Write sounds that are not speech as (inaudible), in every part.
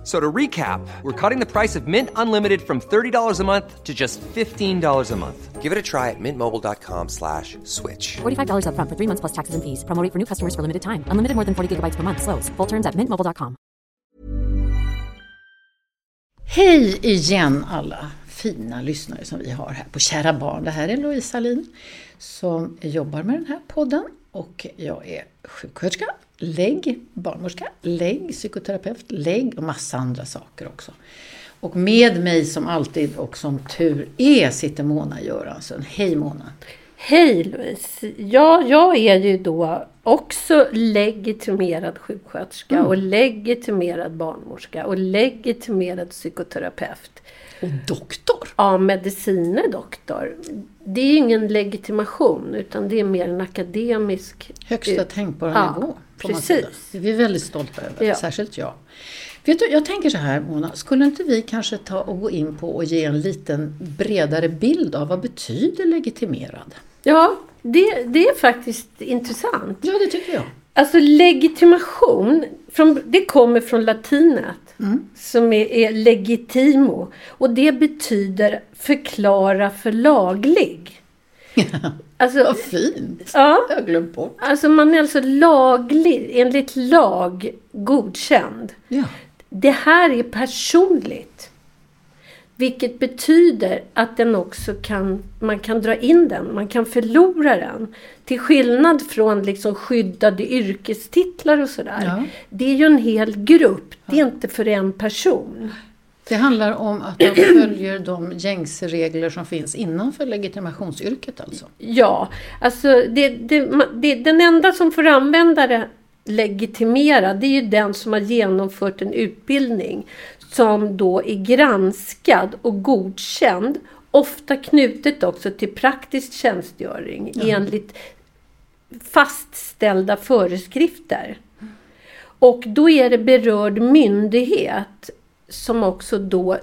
F- So to recap, we're cutting the price of Mint Unlimited from $30 a month to just $15 a month. Give it a try at mintmobile.com slash switch. $45 upfront for three months plus taxes and fees. Promo rate for new customers for limited time. Unlimited more than 40 gigabytes per month. Slows. Full terms at mintmobile.com. Hej igen alla fina lyssnare som vi har här på Kära Barn. Det här är Louise Alin som jobbar med den här podden och jag är sjuksköterska, lägg, barnmorska, lägg, psykoterapeut, lägg och massa andra saker också. Och med mig som alltid och som tur är sitter Mona Göransson. Hej Mona! Hej Louise! Ja, jag är ju då också legitimerad sjuksköterska och legitimerad barnmorska och legitimerad psykoterapeut. Och doktor! Ja, medicine doktor. Det är ingen legitimation utan det är mer en akademisk... Högsta tänkbara Ja, nivå. precis. Det är vi väldigt stolta över, Ja. särskilt jag. Vet du, jag tänker så här Mona, skulle inte vi kanske ta och gå in på och ge en liten bredare bild av vad betyder legitimerad? Ja, det, det är faktiskt intressant. Ja, det tycker jag. Alltså legitimation, från, det kommer från latinet. Som är, är legitimo. Och det betyder förklara för laglig. (laughs) Alltså, Vad fint! ja, Jag har glömt bort. alltså man är alltså laglig, enligt lag godkänd. Ja. Det här är personligt. Vilket betyder att den också kan, man kan dra in den, man kan förlora den. Till skillnad från liksom skyddade yrkestitlar och sådär. Ja. Det är ju en hel grupp, det är inte för en person. Det handlar om att man (clears throat) följer de gängse regler som finns innanför legitimationsyrket alltså. Ja, alltså det, det, det, den enda som får använda det legitimera, det är ju den som har genomfört en utbildning som då är granskad och godkänd. Ofta knutet också till praktisk tjänstgöring enligt fastställda föreskrifter. Och då är det berörd myndighet som också då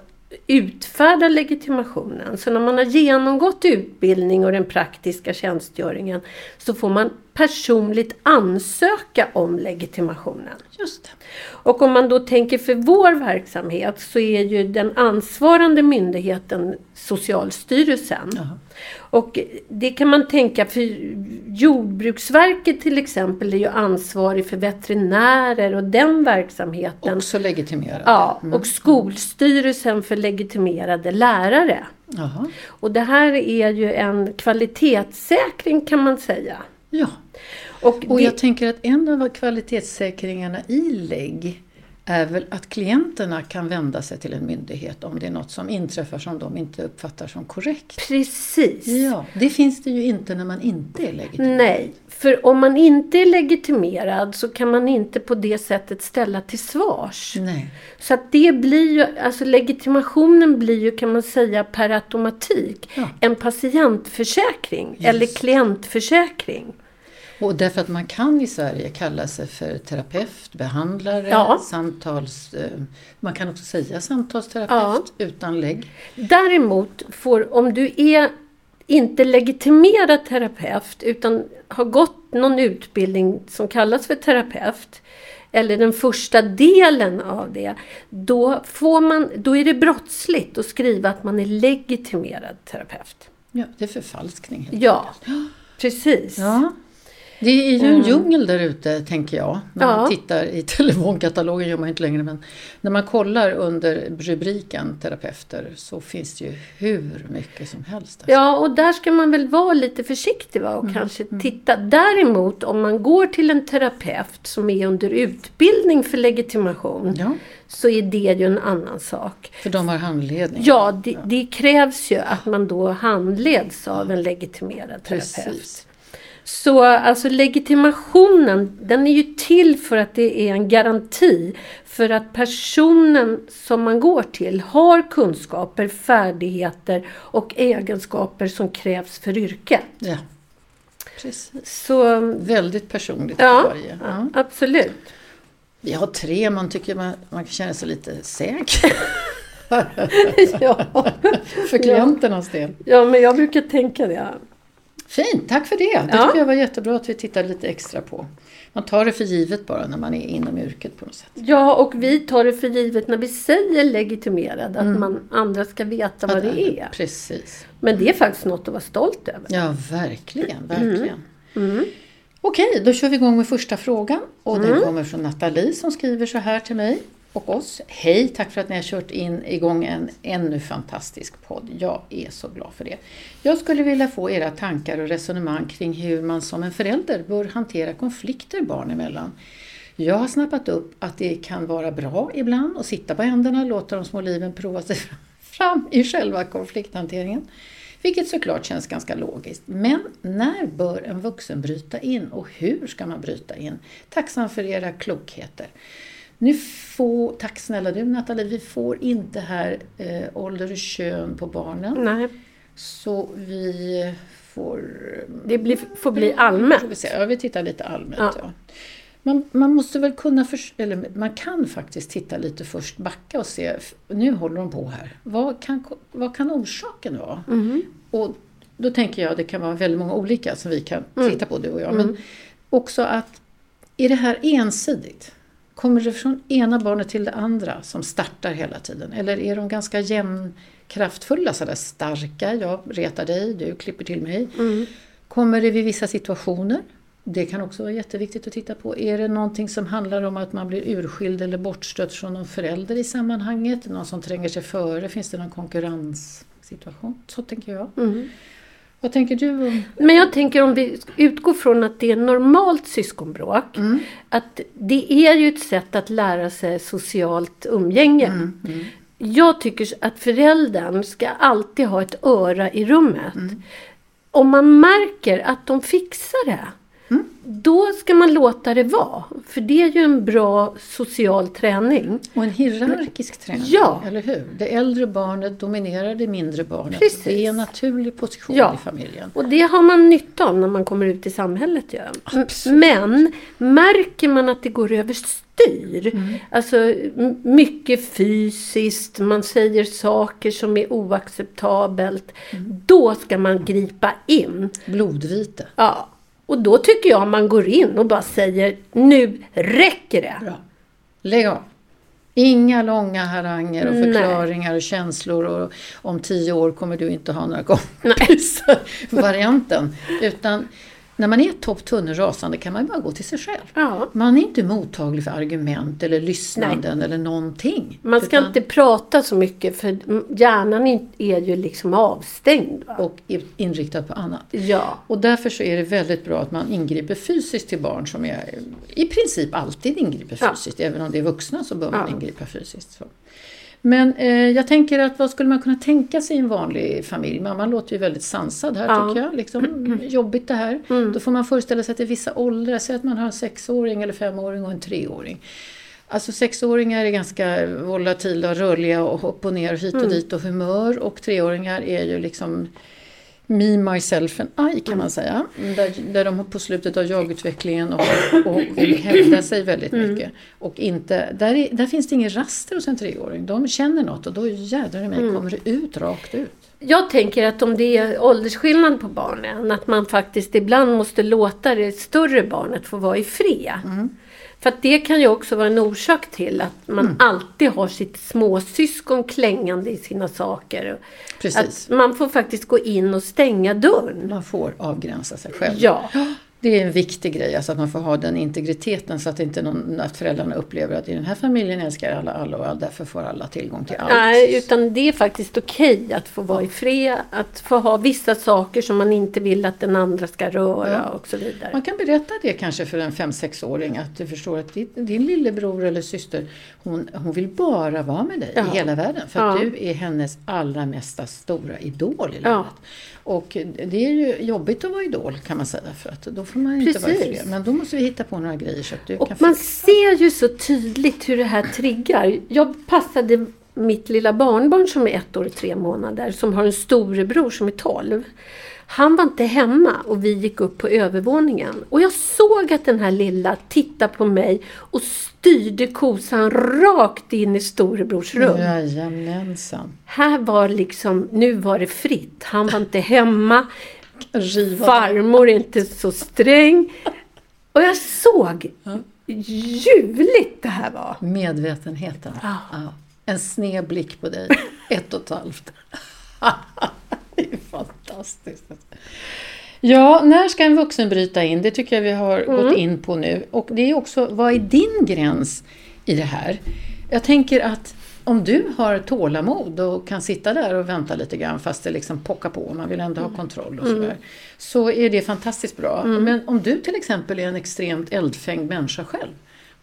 utfärdar legitimationen. Så när man har genomgått utbildning och den praktiska tjänstgöringen så får man personligt ansöka om legitimationen. Just. Och om man då tänker för vår verksamhet så är ju den ansvarande myndigheten Socialstyrelsen. Och det kan man tänka för Jordbruksverket till exempel är ju ansvarig för veterinärer och den verksamheten. Också legitimerad. Ja, och Skolstyrelsen för legitimerade lärare. Jaha. Och det här är ju en kvalitetssäkring kan man säga. Ja. Och, Och det- jag tänker att en av kvalitetssäkringarna i lägg är väl att klienterna kan vända sig till en myndighet om det är något som inträffar som de inte uppfattar som korrekt. Precis. Ja, det finns det ju inte när man inte är legitimerad. Nej, för om man inte är legitimerad så kan man inte på det sättet ställa till svars. Nej. Så att det blir ju, alltså legitimationen blir ju kan man säga per automatik Ja. en patientförsäkring eller klientförsäkring. Och därför att man kan i Sverige kalla sig för terapeut, behandlare, Ja. samtals... eh, Man kan också säga samtalsterapeut utan lägg. Däremot får, om du är inte legitimerad terapeut utan har gått någon utbildning som kallas för terapeut eller den första delen av det, då, får man, då är det brottsligt att skriva att man är legitimerad terapeut. Ja, det är förfalskning. helt Ja, precis. Ja. Det är ju en djungel där ute, tänker jag. När man Ja. tittar i (laughs) telefonkatalogen, gör man inte längre, men när man kollar under rubriken terapeuter så finns det ju hur mycket som helst. Alltså. Ja, och där ska man väl vara lite försiktig va? och kanske titta. Däremot om man går till en terapeut som är under utbildning för legitimation Ja, så är det ju en annan sak. för de har handledning. Ja, det, det krävs ju att man då handleds av en legitimerad terapeut. Precis. Så alltså legitimationen, den är ju till för att det är en garanti för att personen som man går till har kunskaper, färdigheter och egenskaper som krävs för yrket. Ja. Precis. Så Väldigt personligt för ja, varje. Ja. absolut. Vi har tre, man tycker man, man kan känna sig lite säker. (laughs) ja. (laughs) För klienternas del. ja, men jag brukar tänka det. Fint, tack för det. Det Ja. tycker jag var jättebra att vi tittar lite extra på. Man tar det för givet bara när man är inom yrket på något sätt. Ja, och vi tar det för givet när vi säger legitimerad, att Mm. man, andra ska veta vad det är. Precis. Men det är faktiskt något att vara stolt över. Ja, verkligen, Mm. verkligen. Okej, då kör vi igång med första frågan. Och Mm. den kommer från Nathalie som skriver så här till mig och oss. Hej, tack för att ni har kört in igång en ännu fantastisk podd. Jag är så glad för det. Jag skulle vilja få era tankar och resonemang kring hur man som en förälder bör hantera konflikter barn emellan. Jag har snappat upp att det kan vara bra ibland att sitta på händerna och låta de små liven prova sig (laughs) fram i själva konflikthanteringen. Vilket såklart känns ganska logiskt. Men när bör en vuxen bryta in och hur ska man bryta in? Tacksam för era klokheter. Nu får, tack snälla du Nathalie, vi får inte här eh, ålder och kön på barnen. Nej, Så vi får... det blir, får bli vi, allmänt. Ja, vi tittar lite allmänt. Ja. Ja. Man, man måste väl kunna, förs- eller man kan faktiskt titta lite först, backa och se, nu håller de på här. Vad kan, vad kan orsaken vara? Och då tänker jag, det kan vara väldigt många olika som vi kan titta på du och jag. Men också att, är det här ensidigt? Kommer det från ena barnet till det andra som startar hela tiden? Eller är de ganska jämnkraftfulla, sådär starka? Jag retar dig, du klipper till mig. Kommer det vid vissa situationer? Det kan också vara jätteviktigt att titta på. Är det någonting som handlar om att man blir urskild eller bortstött från någon förälder i sammanhanget? Någon som tränger sig före? Finns det någon konkurrenssituation? Så tänker jag. Vad tänker du om... Men jag tänker om vi utgår från att det är normalt syskonbråk. Att det är ju ett sätt att lära sig socialt umgänge. Jag tycker att föräldern ska alltid ha ett öra i rummet. Om man märker att de fixar det. Då ska man låta det vara. För det är ju en bra social träning. Och en hierarkisk träning, Ja. eller hur? Det äldre barnet dominerar det mindre barnet. Precis. Det är en naturlig position Ja. i familjen. Och det har man nytta av när man kommer ut i samhället. Ja. Absolut. Men märker man att det går överstyr, Mm. alltså mycket fysiskt, man säger saker som är oacceptabelt, Mm. då ska man gripa in. Blodvite. Ja. Och då tycker jag man går in och bara säger nu räcker det. Bra. Lägg av. Inga långa haranger och Nej. förklaringar och känslor och om tio år kommer du inte ha några kompisar. (laughs) Varianten. Utan när man är topp tunnelrasande kan man ju bara gå till sig själv. Ja. Man är inte mottaglig för argument eller lyssnanden eller någonting. Man ska Utan- inte prata så mycket för hjärnan är ju liksom avstängd. Va? Och inriktad på annat. Ja. Och därför så är det väldigt bra att man ingriper fysiskt till barn som är i princip alltid ingriper Ja. fysiskt. Även om det är vuxna så bör man Ja. ingripa fysiskt. Så. Men eh, jag tänker att vad skulle man kunna tänka sig i en vanlig familj? Mamman låter ju väldigt sansad här Ja. Mm. tycker jag. Liksom, (clears throat) jobbigt det här. Då får man föreställa sig att det är vissa åldrar. Säg att man har en sexåring eller femåring och en treåring. Alltså sexåringar är ganska volatila och rörliga och upp och ner och hit och Mm. dit och humör. Och treåringar är ju liksom Me, myself and I kan man säga. Där, där de på slutet av jagutvecklingen och, och vill hävda sig väldigt mycket. Och inte, där, är, där finns det ingen raster hos en treåring. De känner något och då jädrar i mig kommer det ut rakt ut. Jag tänker att om det är åldersskillnad på barnen, att man faktiskt ibland måste låta det större barnet få vara i fred. Mm. För det kan ju också vara en orsak till att man Mm. alltid har sitt småsyskon klängande i sina saker. Precis. Att man får faktiskt gå in och stänga dörren. Man får avgränsa sig själv. Ja. Det är en viktig grej, alltså att man får ha den integriteten så att inte någon, att föräldrarna upplever att i den här familjen älskar alla alla och därför får alla tillgång till allt. Nej, utan det är faktiskt okej att få vara i fred, att få ha vissa saker som man inte vill att den andra ska röra Ja. och så vidare. Man kan berätta det kanske för en 5-6-åring att du förstår att din, din lillebror eller syster hon, hon vill bara vara med dig Ja. i hela världen för att Ja. du är hennes allra mesta stora idol i livet. Och det är ju jobbigt att vara idol kan man säga för att då får man inte vara Precis. fred. Men då måste vi hitta på några grejer så att du Och kan man fixa. ser ju så tydligt hur det här triggar. Jag passade mitt lilla barnbarn som är ett år och tre månader, som har en storebror som är 12. Han var inte hemma och vi gick upp på övervåningen. Och jag såg att den här lilla tittade på mig och styrde kosan rakt in i storebrors rum. Jajamensan. Här var liksom, nu var det fritt. Han var inte hemma. Riva Farmor är inte så sträng. Och jag såg ljuvligt det här var. Medvetenheten. Ja. Ja. En sned blick på dig. (laughs) Ett och ett halvt. (laughs) det är fantastiskt. Ja, när ska en vuxen bryta in? Det tycker jag vi har gått in på nu. Och det är också, vad är din gräns i det här? Jag tänker att om du har tålamod och kan sitta där och vänta lite grann fast det liksom pockar på, man vill ändå ha kontroll och sådär. Så är det fantastiskt bra. Men om du till exempel är en extremt eldfängd människa själv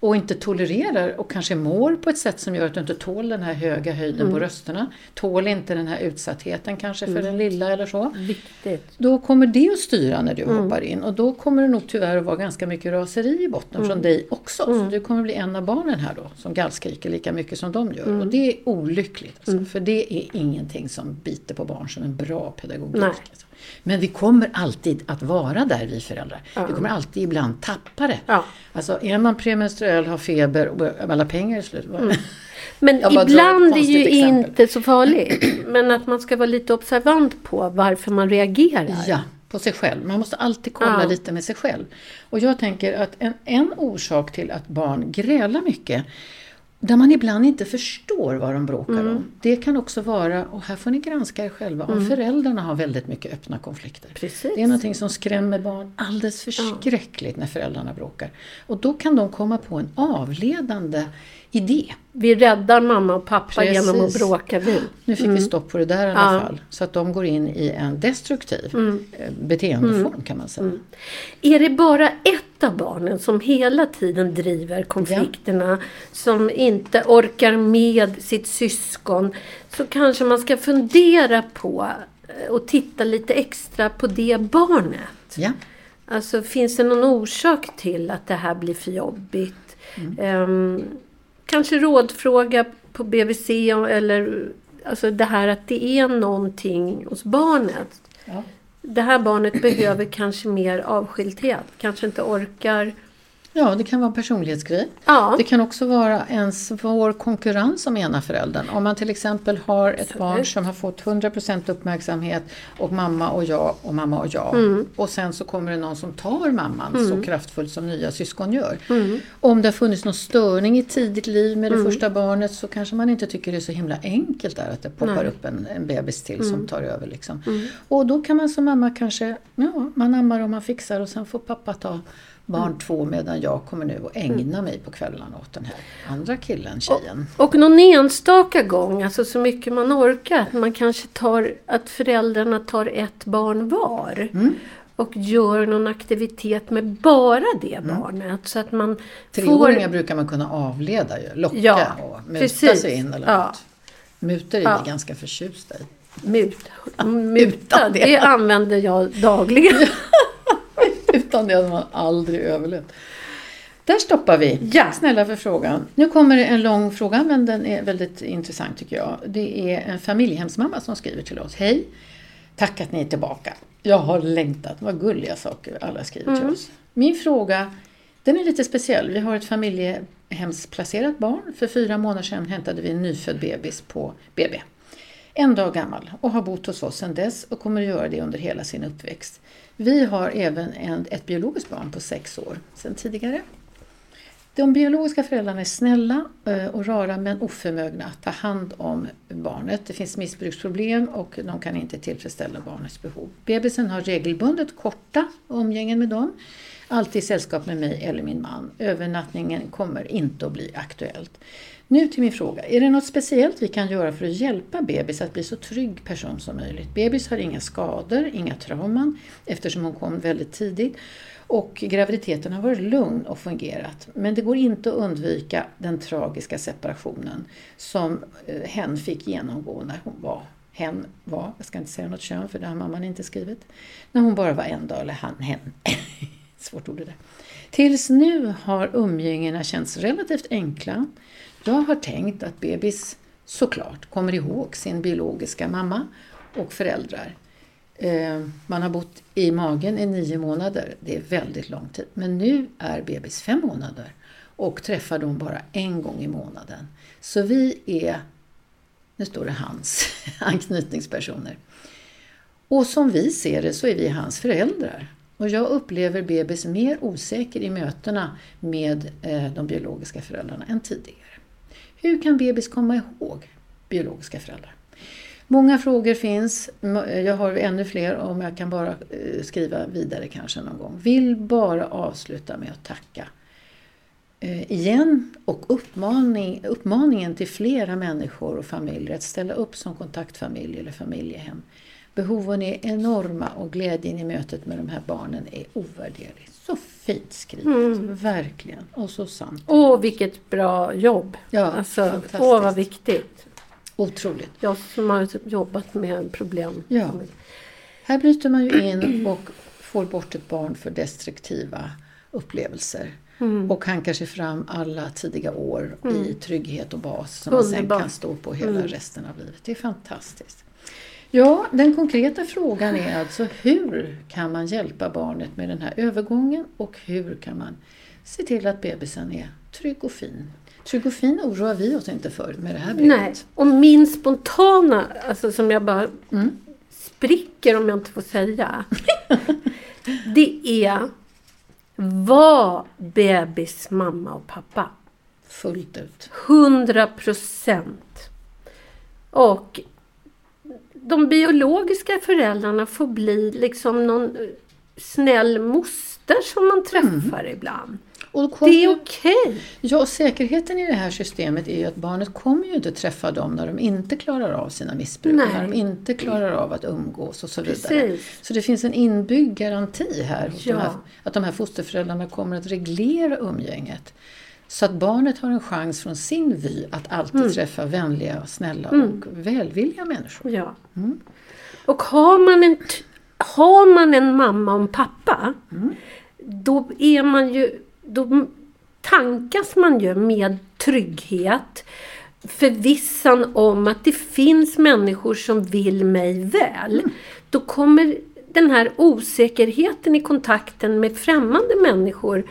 och inte tolererar och kanske mår på ett sätt som gör att du inte tål den här höga höjden på rösterna. Tål inte den här utsattheten kanske för den lilla eller så. Viktigt. Då kommer det att styra när du hoppar in och då kommer det nog tyvärr att vara ganska mycket raseri i botten från dig också. Så du kommer bli en av barnen här då som gallskriker lika mycket som de gör. Och det är olyckligt. Alltså, För det är ingenting som biter på barn som en bra pedagogik. Alltså. Men vi kommer alltid att vara där vi föräldrar. Vi kommer alltid ibland tappa det. Ja. Alltså är man premenstruell, har feber och alla pengar är slut. (laughs) Men drar ett ibland är ju exempel. inte så farligt. (clears throat) Men att man ska vara lite observant på varför man reagerar. Ja, på sig själv. Man måste alltid kolla Ja. lite med sig själv. Och jag tänker att en, en orsak till att barn grälar mycket där man ibland inte förstår vad de bråkar Mm. om. Det kan också vara, och här får ni granska er själva, om föräldrarna har väldigt mycket öppna konflikter. Precis. Det är någonting som skrämmer barn alldeles förskräckligt när föräldrarna bråkar. Och då kan de komma på en avledande idé. Vi räddar mamma och pappa Precis. genom att bråka vi. Nu fick vi stopp på det där i alla Mm. Ja. Mm. fall. Så att de går in i en destruktiv eh, beteendeform kan man säga. Är det bara ett av barnen som hela tiden driver konflikterna, som inte orkar med sitt syskon, så kanske man ska fundera på eh, och titta lite extra på det barnet. Ja. Alltså finns det någon orsak till att det här blir för jobbigt? Ehm, kanske rådfråga på BVC eller alltså det här att det är någonting hos barnet. Ja. Det här barnet behöver kanske mer avskildhet. Kanske inte orkar. Ja, det kan vara en personlighetsgrej. Ja. Det kan också vara en svår konkurrens om ena föräldern. Om man till exempel har ett barn som har fått 100% uppmärksamhet och mamma och jag och mamma och jag. Mm. Och sen så kommer det någon som tar mamman så kraftfullt som nya syskon gör. Mm. Om det har funnits någon störning i tidigt liv med det första barnet så kanske man inte tycker det är så himla enkelt där att det poppar Nej. Mm. upp en, en bebis till som tar över. Liksom. Och då kan man som mamma kanske, ja, man ammar och man fixar och sen får pappa ta barn Mm. två medan jag kommer nu och ägna mig på kvällarna åt den här andra killen, tjejen. Och någon enstaka gång, alltså så mycket man orkar, att man kanske tar, att föräldrarna tar ett barn var. Mm. Och gör någon aktivitet med bara det barnet. Så att man Mm. Treåringar får... brukar man kunna avleda ju, locka Ja, och muta precis. sig in eller Ja. något. Mutor är Ja. vi ganska förtjusta i. Mut, muta, utan det. det använder jag dagligen. (laughs) (laughs) Utan det hade man aldrig överlevt. Där stoppar vi. Ja. Snälla för frågan. Nu kommer en lång fråga men den är väldigt intressant tycker jag. Det är en familjehemsmamma som skriver till oss. Hej! Tack att ni är tillbaka. Jag har längtat. Vad gulliga saker alla skriver till oss. Min fråga, den är lite speciell. Vi har ett familjehemsplacerat barn. För fyra månader sedan hämtade vi en nyfödd bebis på BB. En dag gammal och har bott hos oss sedan dess och kommer att göra det under hela sin uppväxt. Vi har även en, ett biologiskt barn på sex år sedan tidigare. De biologiska föräldrarna är snälla eh, och rara men oförmögna att ta hand om barnet. Det finns missbruksproblem och de kan inte tillfredsställa barnets behov. Bebisen har regelbundet korta umgängen med dem, alltid i sällskap med mig eller min man. Övernattningen kommer inte att bli aktuellt. Nu till min fråga. Är det något speciellt vi kan göra för att hjälpa bebis att bli så trygg person som möjligt? Bebis har inga skador, inga trauman eftersom hon kom väldigt tidigt. Och graviditeten har varit lugn och fungerat. Men det går inte att undvika den tragiska separationen som eh, hen fick genomgå när hon var hen var, jag ska inte säga något kön för det har mamman inte skrivit, när hon bara var en dag, eller han, hen. (laughs) Svårt ord det där. Tills nu har umgängena känts relativt enkla. Jag har tänkt att bebis såklart kommer ihåg sin biologiska mamma och föräldrar. Eh, man har bott i magen i nio månader. Det är väldigt lång tid. Men nu är bebis fem månader och träffar dem bara en gång i månaden. Så vi är, nu står det hans, (laughs) anknytningspersoner. Och som vi ser det så är vi hans föräldrar. Och jag upplever bebis mer osäker i mötena med eh, de biologiska föräldrarna än tidigare. Hur kan bebis komma ihåg biologiska föräldrar? Många frågor finns. Jag har ännu fler om jag kan bara eh, skriva vidare kanske någon gång. Vill bara avsluta med att tacka eh, igen och uppmaning, uppmaningen till flera människor och familjer att ställa upp som kontaktfamilj eller familjehem. Behoven är enorma och glädjen i mötet med de här barnen är ovärderlig. Så fint skrivet, Mm. verkligen. Och så sant. Åh, vilket bra jobb! Ja, alltså, fantastiskt. åh, vad viktigt. Otroligt. Jag som har jobbat med problem. Ja. Här bryter man ju in och får bort ett barn för destruktiva upplevelser. Mm. Och hankar sig fram alla tidiga år i trygghet och bas som man sen kan stå på hela resten av livet. Det är fantastiskt. Ja, den konkreta frågan är alltså hur kan man hjälpa barnet med den här övergången och hur kan man se till att bebisen är trygg och fin? Trygg och fin oroar vi oss inte för med det här brevet. Nej, och min spontana, alltså som jag bara Mm. spricker om jag inte får säga. (laughs) det är var bebis mamma och pappa. Fullt ut. 100 procent. Och de biologiska föräldrarna får bli liksom någon snäll moster som man träffar ibland. Och då kommer Det är okej. Ja, och säkerheten i det här systemet är ju att barnet kommer ju inte träffa dem när de inte klarar av sina missbruk, Nej. när de inte klarar av att umgås och så vidare. Precis. Så det finns en inbyggd garanti här, Ja. de här att de här fosterföräldrarna kommer att reglera umgänget. Så att barnet har en chans från sin vy att alltid Mm. träffa vänliga, snälla och välvilliga människor. Ja. Och har man, en, har man en mamma och en pappa, då är man ju, då tankas man ju med trygghet, förvissan om att det finns människor som vill mig väl. Då kommer den här osäkerheten i kontakten med främmande människor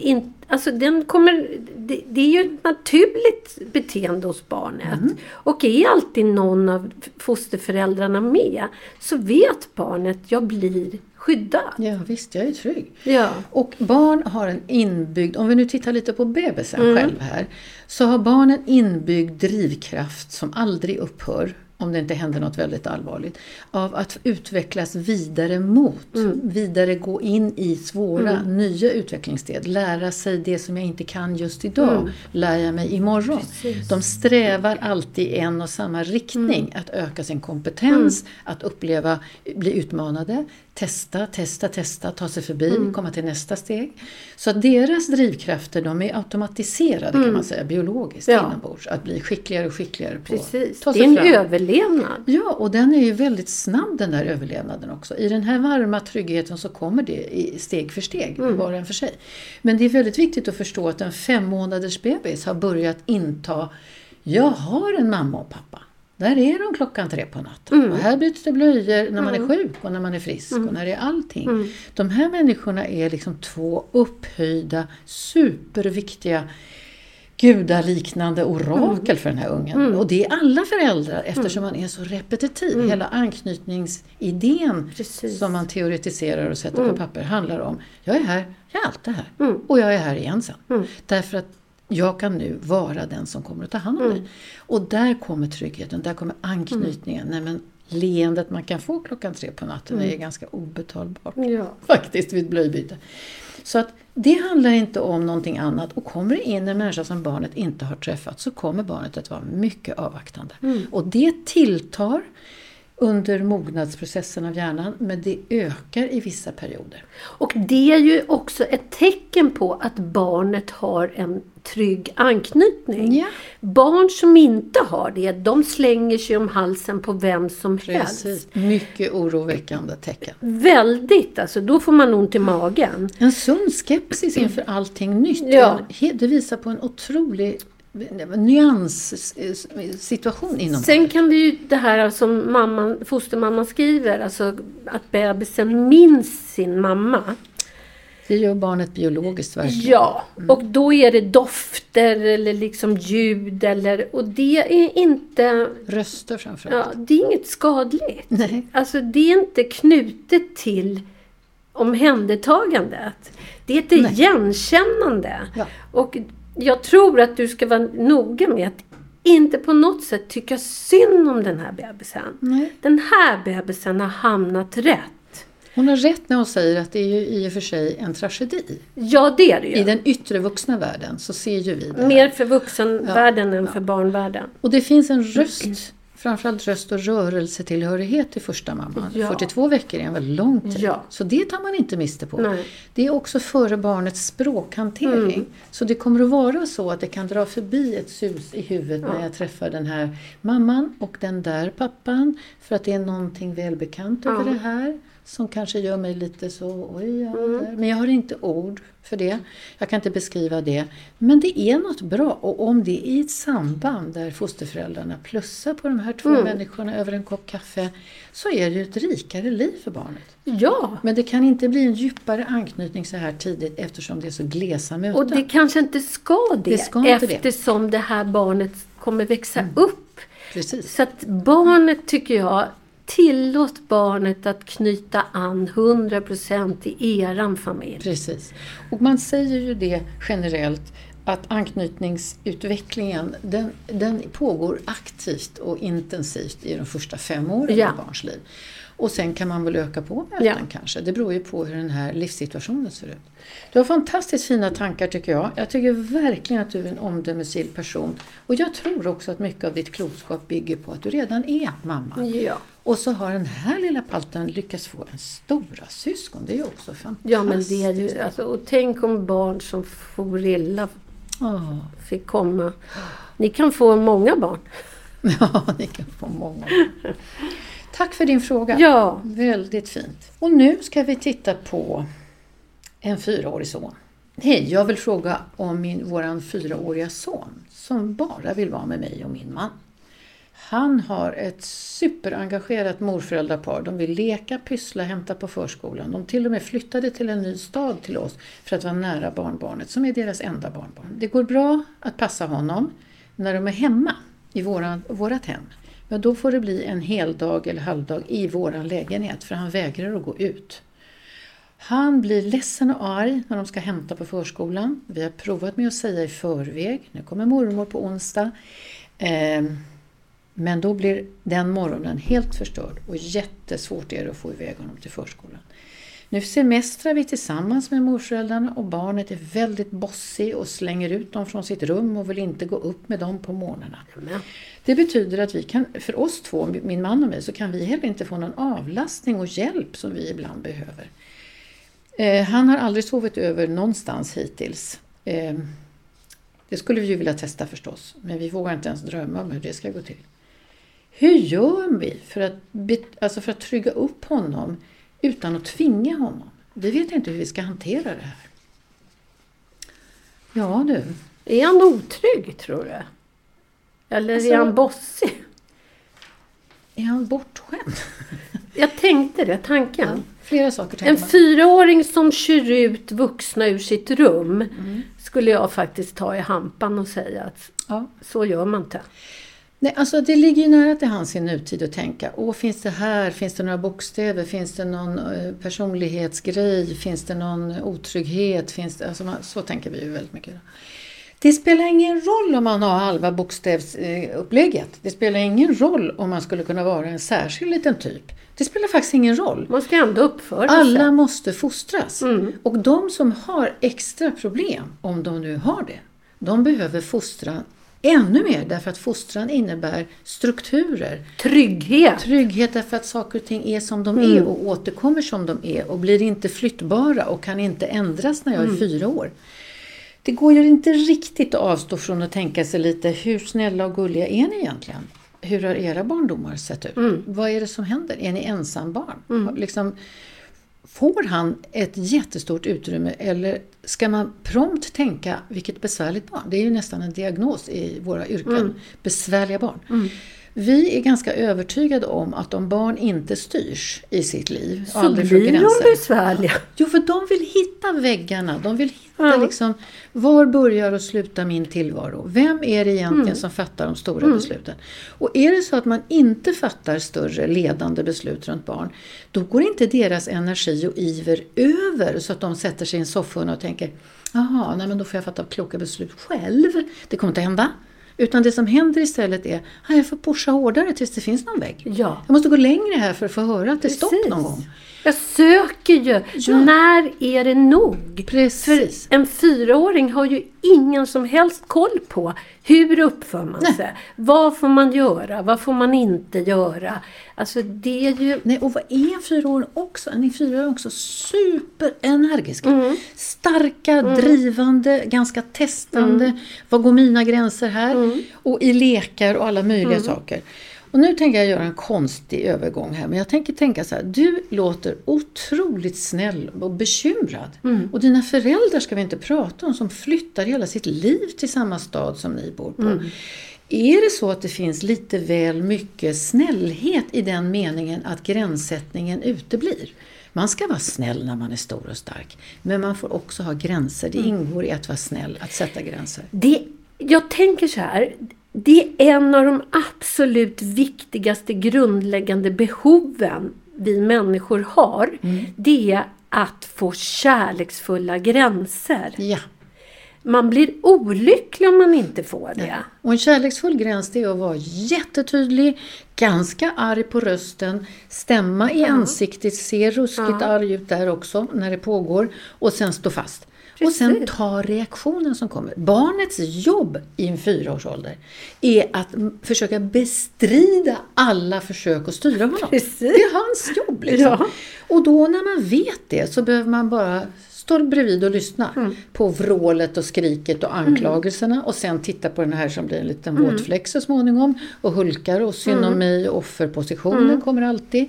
in, Alltså den kommer, det, det är ju ett naturligt beteende hos barnet. Och är alltid någon av fosterföräldrarna med så vet barnet, jag blir skyddad. Ja, visst, jag är trygg. Ja. Och barn har en inbyggd, om vi nu tittar lite på bebisen själv här, så har barn en inbyggd drivkraft som aldrig upphör, om det inte händer något väldigt allvarligt, av att utvecklas vidare mot, vidare gå in i svåra, nya utvecklingssteg, lära sig det som jag inte kan just idag, lär jag mig imorgon. De strävar alltid i en och samma riktning, att öka sin kompetens, att uppleva, bli utmanade, testa, testa, testa, ta sig förbi, komma till nästa steg. Så att deras drivkrafter de är automatiserade kan man säga, biologiskt Ja. inombords. Att bli skickligare och skickligare på Precis, ta det sig är en fram. överlevnad. Ja, och den är ju väldigt snabb den där överlevnaden också. I den här varma tryggheten så kommer det i steg för steg, var och en för sig. Men det är väldigt viktigt att förstå att en fem månaders bebis har börjat inta, jag har en mamma och pappa. Där är de klockan tre på natten. Och här byts det blöjor när man är sjuk och när man är frisk och när det är allting. De här människorna är liksom två upphöjda, superviktiga gudaliknande orakel för den här ungen. Och det är alla föräldrar eftersom man är så repetitiv. Hela anknytningsidén Precis. som man teoretiserar och sätter på papper handlar om, jag är här, jag är alltid här. Och jag är här igen sen. Därför att jag kan nu vara den som kommer att ta hand om dig. Och där kommer tryggheten, där kommer anknytningen. Nej, men leendet man kan få klockan tre på natten är ganska obetalbart Ja. (laughs) faktiskt vid ett blöjbyte. Så att det handlar inte om någonting annat. Och kommer det in en människa som barnet inte har träffat så kommer barnet att vara mycket avvaktande. Och det tilltar under mognadsprocessen av hjärnan men det ökar i vissa perioder. Och det är ju också ett tecken på att barnet har en trygg anknytning. Ja. Barn som inte har det, de slänger sig om halsen på vem som helst. Precis. Mycket oroväckande tecken. Väldigt, alltså då får man ont i magen. En sund skepsis inför allting nytt. Ja. Det visar på en otrolig nyanssituation inom Sen kan vi ju det här som mamman, fostermamman skriver, alltså att bebisen minns sin mamma. Det gör barnet biologiskt verkligen. Ja, och då är det dofter eller liksom ljud eller, och det är inte, Röster framförallt. ja, det är inget skadligt. Nej. Alltså det är inte knutet till omhändertagandet. Det är ett igenkännande. Ja. Och jag tror att du ska vara noga med att inte på något sätt tycka synd om den här bebisen. Nej. Den här bebisen har hamnat rätt. Hon har rätt när hon säger att det är ju i och för sig en tragedi. Ja, det är det I ju. den yttre vuxna världen så ser ju vi det här. Mer för vuxenvärlden än för barnvärlden. Och det finns en röst, framförallt röst och rörelsetillhörighet till första mamman. Ja. 42 veckor är en väldigt lång tid. Ja. Så det tar man inte miste på. Nej. Det är också före barnets språkhantering. Mm. Så det kommer att vara så att det kan dra förbi ett sus i huvudet när jag träffar den här mamman och den där pappan. För att det är någonting välbekant över Ja. det här. Som kanske gör mig lite så, oj, ja, Mm. där. Men jag har inte ord för det. Jag kan inte beskriva det. Men det är något bra. Och om det är i ett samband där fosterföräldrarna plussar på de här två Mm. människorna över en kopp kaffe. Så är det ju ett rikare liv för barnet. Ja, Men det kan inte bli en djupare anknytning så här tidigt eftersom det är så glesa möten. och det kanske inte ska det, Det ska inte det. eftersom det här barnet kommer växa upp. Precis. Så att barnet tycker jag, tillåt barnet att knyta an 100% i eran familj. Precis. Och man säger ju det generellt att anknytningsutvecklingen den, den pågår aktivt och intensivt i de första fem åren Ja. av barns liv. Och sen kan man väl öka på möten Ja. kanske. Det beror ju på hur den här livssituationen ser ut. Du har fantastiskt fina tankar tycker jag. Jag tycker verkligen att du är en omdömesgill person. Och jag tror också att mycket av ditt klokskap bygger på att du redan är mamma. Ja. Och så har den här lilla palten lyckats få en stora syskon. Det är ju också fantastiskt. Ja men det är ju, alltså, och tänk om barn som for illa Ja. fick komma. Ni kan få många barn. (laughs) Ja, ni kan få många. Tack för din fråga. Ja. Väldigt fint. Och nu ska vi titta på en fyraårig son. Hej, jag vill fråga om min, våran fyraåriga son som bara vill vara med mig och min man. Han har ett superengagerat morföräldrapar. De vill leka, pyssla, hämta på förskolan. De till och med flyttade till en ny stad till oss för att vara nära barnbarnet som är deras enda barnbarn. Det går bra att passa honom när de är hemma i våran, vårat hem. Men då får det bli en hel dag eller halvdag i våran lägenhet för han vägrar att gå ut. Han blir ledsen och arg när de ska hämta på förskolan. Vi har provat med att säga i förväg, nu kommer mormor på onsdag. Eh, men då blir den morgonen helt förstörd och jättesvårt är det att få iväg honom till förskolan. Nu semestrar vi tillsammans med morföräldrarna och barnet är väldigt bossig och slänger ut dem från sitt rum och vill inte gå upp med dem på morgnarna. Det betyder att vi kan, för oss två, min man och mig, så kan vi heller inte få någon avlastning och hjälp som vi ibland behöver. Eh, han har aldrig sovit över någonstans hittills. Eh, det skulle vi ju vilja testa förstås, men vi vågar inte ens drömma om hur det ska gå till. Hur gör vi för att, alltså för att trygga upp honom utan att tvinga honom? Vi vet inte hur vi ska hantera det här. Ja du, Är han otrygg tror du? Eller Alltså- är han bossig? är han bortskämd? (laughs) Jag tänkte det, tanken. Flera saker En tänker man. fyraåring som kör ut vuxna ur sitt rum Mm. skulle jag faktiskt ta i hampan och säga att Ja. så gör man inte. Nej, alltså det ligger ju nära till hans i nutid att tänka, åh finns det här, finns det några bokstäver, finns det någon eh, personlighetsgrej, finns det någon otrygghet, finns det, alltså så tänker vi ju väldigt mycket. Det spelar ingen roll om man har halva bokstävsupplägget. Det spelar ingen roll om man skulle kunna vara en särskild liten typ. Det spelar faktiskt ingen roll. Man ska ändå uppföra Alla sig. måste fostras. Och de som har extra problem, om de nu har det, de behöver fostran ännu mer därför att fostran innebär strukturer. Trygghet. Trygghet därför att saker och ting är som de är och återkommer som de är och blir inte flyttbara och kan inte ändras när jag är fyra år. Det går ju inte riktigt att avstå från att tänka sig lite, hur snälla och gulliga är ni egentligen? Hur har era barndomar sett ut? Vad är det som händer? Är ni ensambarn? Liksom, får han ett jättestort utrymme eller ska man prompt tänka vilket besvärligt barn? Det är ju nästan en diagnos i våra yrken. Mm. Besvärliga barn. Vi är ganska övertygade om att om barn inte styrs i sitt liv och Så aldrig får blir de besvärliga. Jo, för de vill hitta väggarna. De vill hitta Ja. liksom, var börjar och slutar min tillvaro? Vem är det egentligen Mm. som fattar de stora besluten? Och är det så att man inte fattar större ledande beslut runt barn, då går inte deras energi och iver över så att de sätter sig i en soffhörna och tänker Jaha, nej men då får jag fatta kloka beslut själv. Det kommer inte hända. Utan det som händer istället är att jag får pusha hårdare tills det finns någon vägg. Ja. Jag måste gå längre här för att få höra att det är stopp någon gång. Jag söker ju. Ja. När är det nog? Precis. För en fyraåring har ju ingen som helst koll på hur uppför man Nej. sig? Vad får man göra? Vad får man inte göra? Alltså det är ju... Nej, och vad är en fyraåring också? En fyraåring också superenergiska. Mm. Starka, drivande, ganska testande. Mm. Vad går mina gränser här? Och i lekar och alla möjliga Mm. saker. Och nu tänker jag göra en konstig övergång här. Men jag tänker tänka så här. Du låter otroligt snäll och bekymrad. Mm. Och dina föräldrar ska vi inte prata om som flyttar hela sitt liv till samma stad som ni bor på. Mm. Är det så att det finns lite väl mycket snällhet i den meningen att gränssättningen uteblir? Man ska vara snäll när man är stor och stark. Men man får också ha gränser. Mm. Det ingår i att vara snäll, att sätta gränser. Det, jag tänker så här. Det är en av de absolut viktigaste grundläggande behoven vi människor har. Det är att få kärleksfulla gränser. Ja. Man blir olycklig om man inte får det. Och en kärleksfull gräns det är att vara jättetydlig, ganska arg på rösten, stämma i ansiktet, se ruskigt arg ut där också när det pågår och sen stå fast. Och sen Precis. ta reaktionen som kommer. Barnets jobb i en fyraårsålder är att försöka bestrida alla försök att styra honom. Precis. Det är hans jobb. Liksom. Ja. Och då när man vet det så behöver man bara stå bredvid och lyssna Mm. på vrålet och skriket och anklagelserna och sen titta på den här som blir en liten Mm. våtfläck så småningom och hulkar och synd om mig och offerpositionen Mm. kommer alltid.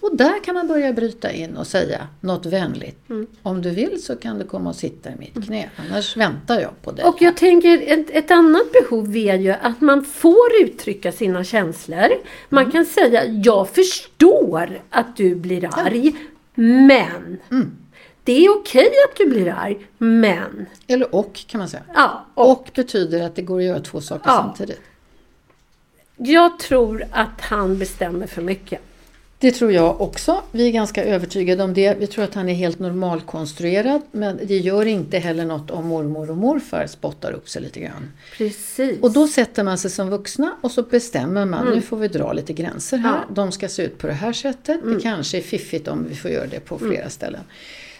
Och där kan man börja bryta in och säga något vänligt. Mm. Om du vill så kan du komma och sitta i mitt knä, annars väntar jag på dig. Och jag tänker ett, ett annat behov är ju att man får uttrycka sina känslor. Man Mm. kan säga jag förstår att du blir arg, men Mm. Det är okej att du blir arg, men. Eller och kan man säga. Ja, och Och betyder att det går att göra två saker Ja. samtidigt. jag tror att han bestämmer för mycket. Det tror jag också. Vi är ganska övertygade om det. Vi tror att han är helt normalkonstruerad. Men det gör inte heller något om mormor och morfar spottar upp sig lite grann. Precis. Och då sätter man sig som vuxna och så bestämmer man, nu får vi dra lite gränser här. Mm. Ja. Mm. De ska se ut på det här sättet. Det kanske är fiffigt om vi får göra det på flera ställen.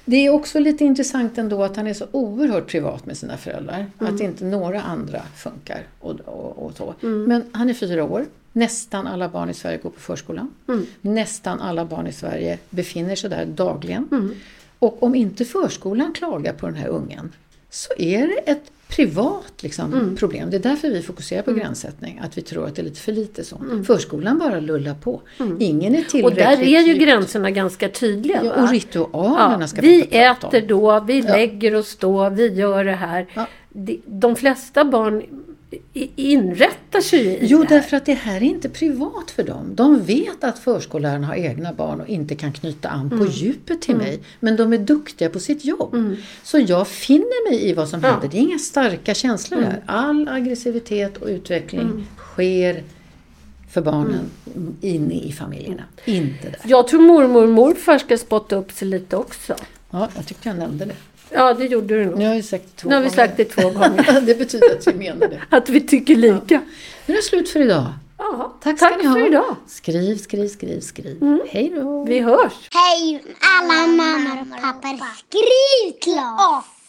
Det är också lite intressant ändå att han är så oerhört privat med sina föräldrar. Mm. Att inte några andra funkar och, och, och så. Mm. Men han är fyra år. Nästan alla barn i Sverige går på förskolan. Mm. Nästan alla barn i Sverige befinner sig där dagligen. Mm. Och om inte förskolan klagar på den här ungen så är det ett privat liksom, Mm. problem. Det är därför vi fokuserar på gränssättning. Att vi tror att det är lite för lite så. Mm. Förskolan bara lullar på. Ingen är och tillräckligt där är ju gränserna ganska tydliga. Ja, och ritualerna Ja, ska vi prata om. äter då, vi Ja. lägger oss då, vi gör det här. De flesta barn inrättar sig i Jo, därför att det här är inte privat för dem. De vet att förskollärarna har egna barn och inte kan knyta an på djupet till mig. Men de är duktiga på sitt jobb. Så jag finner mig i vad som händer. Det är inga starka känslor där. All aggressivitet och utveckling sker för barnen inne i familjerna. Inte där. Jag tror mormor och morfar ska spotta upp sig lite också. Ja, jag tyckte jag nämnde det. Ja, det gjorde du nog. Nu har jag sagt det två Nu har vi sagt det två gånger. (laughs) det betyder att vi menar det. Att vi tycker lika. Nu är det slut för idag. Ja, Tack ska ni ha. för idag. Skriv, skriv, skriv, skriv. Hej då! Vi hörs. Hej alla mammor och pappor, skriv klart!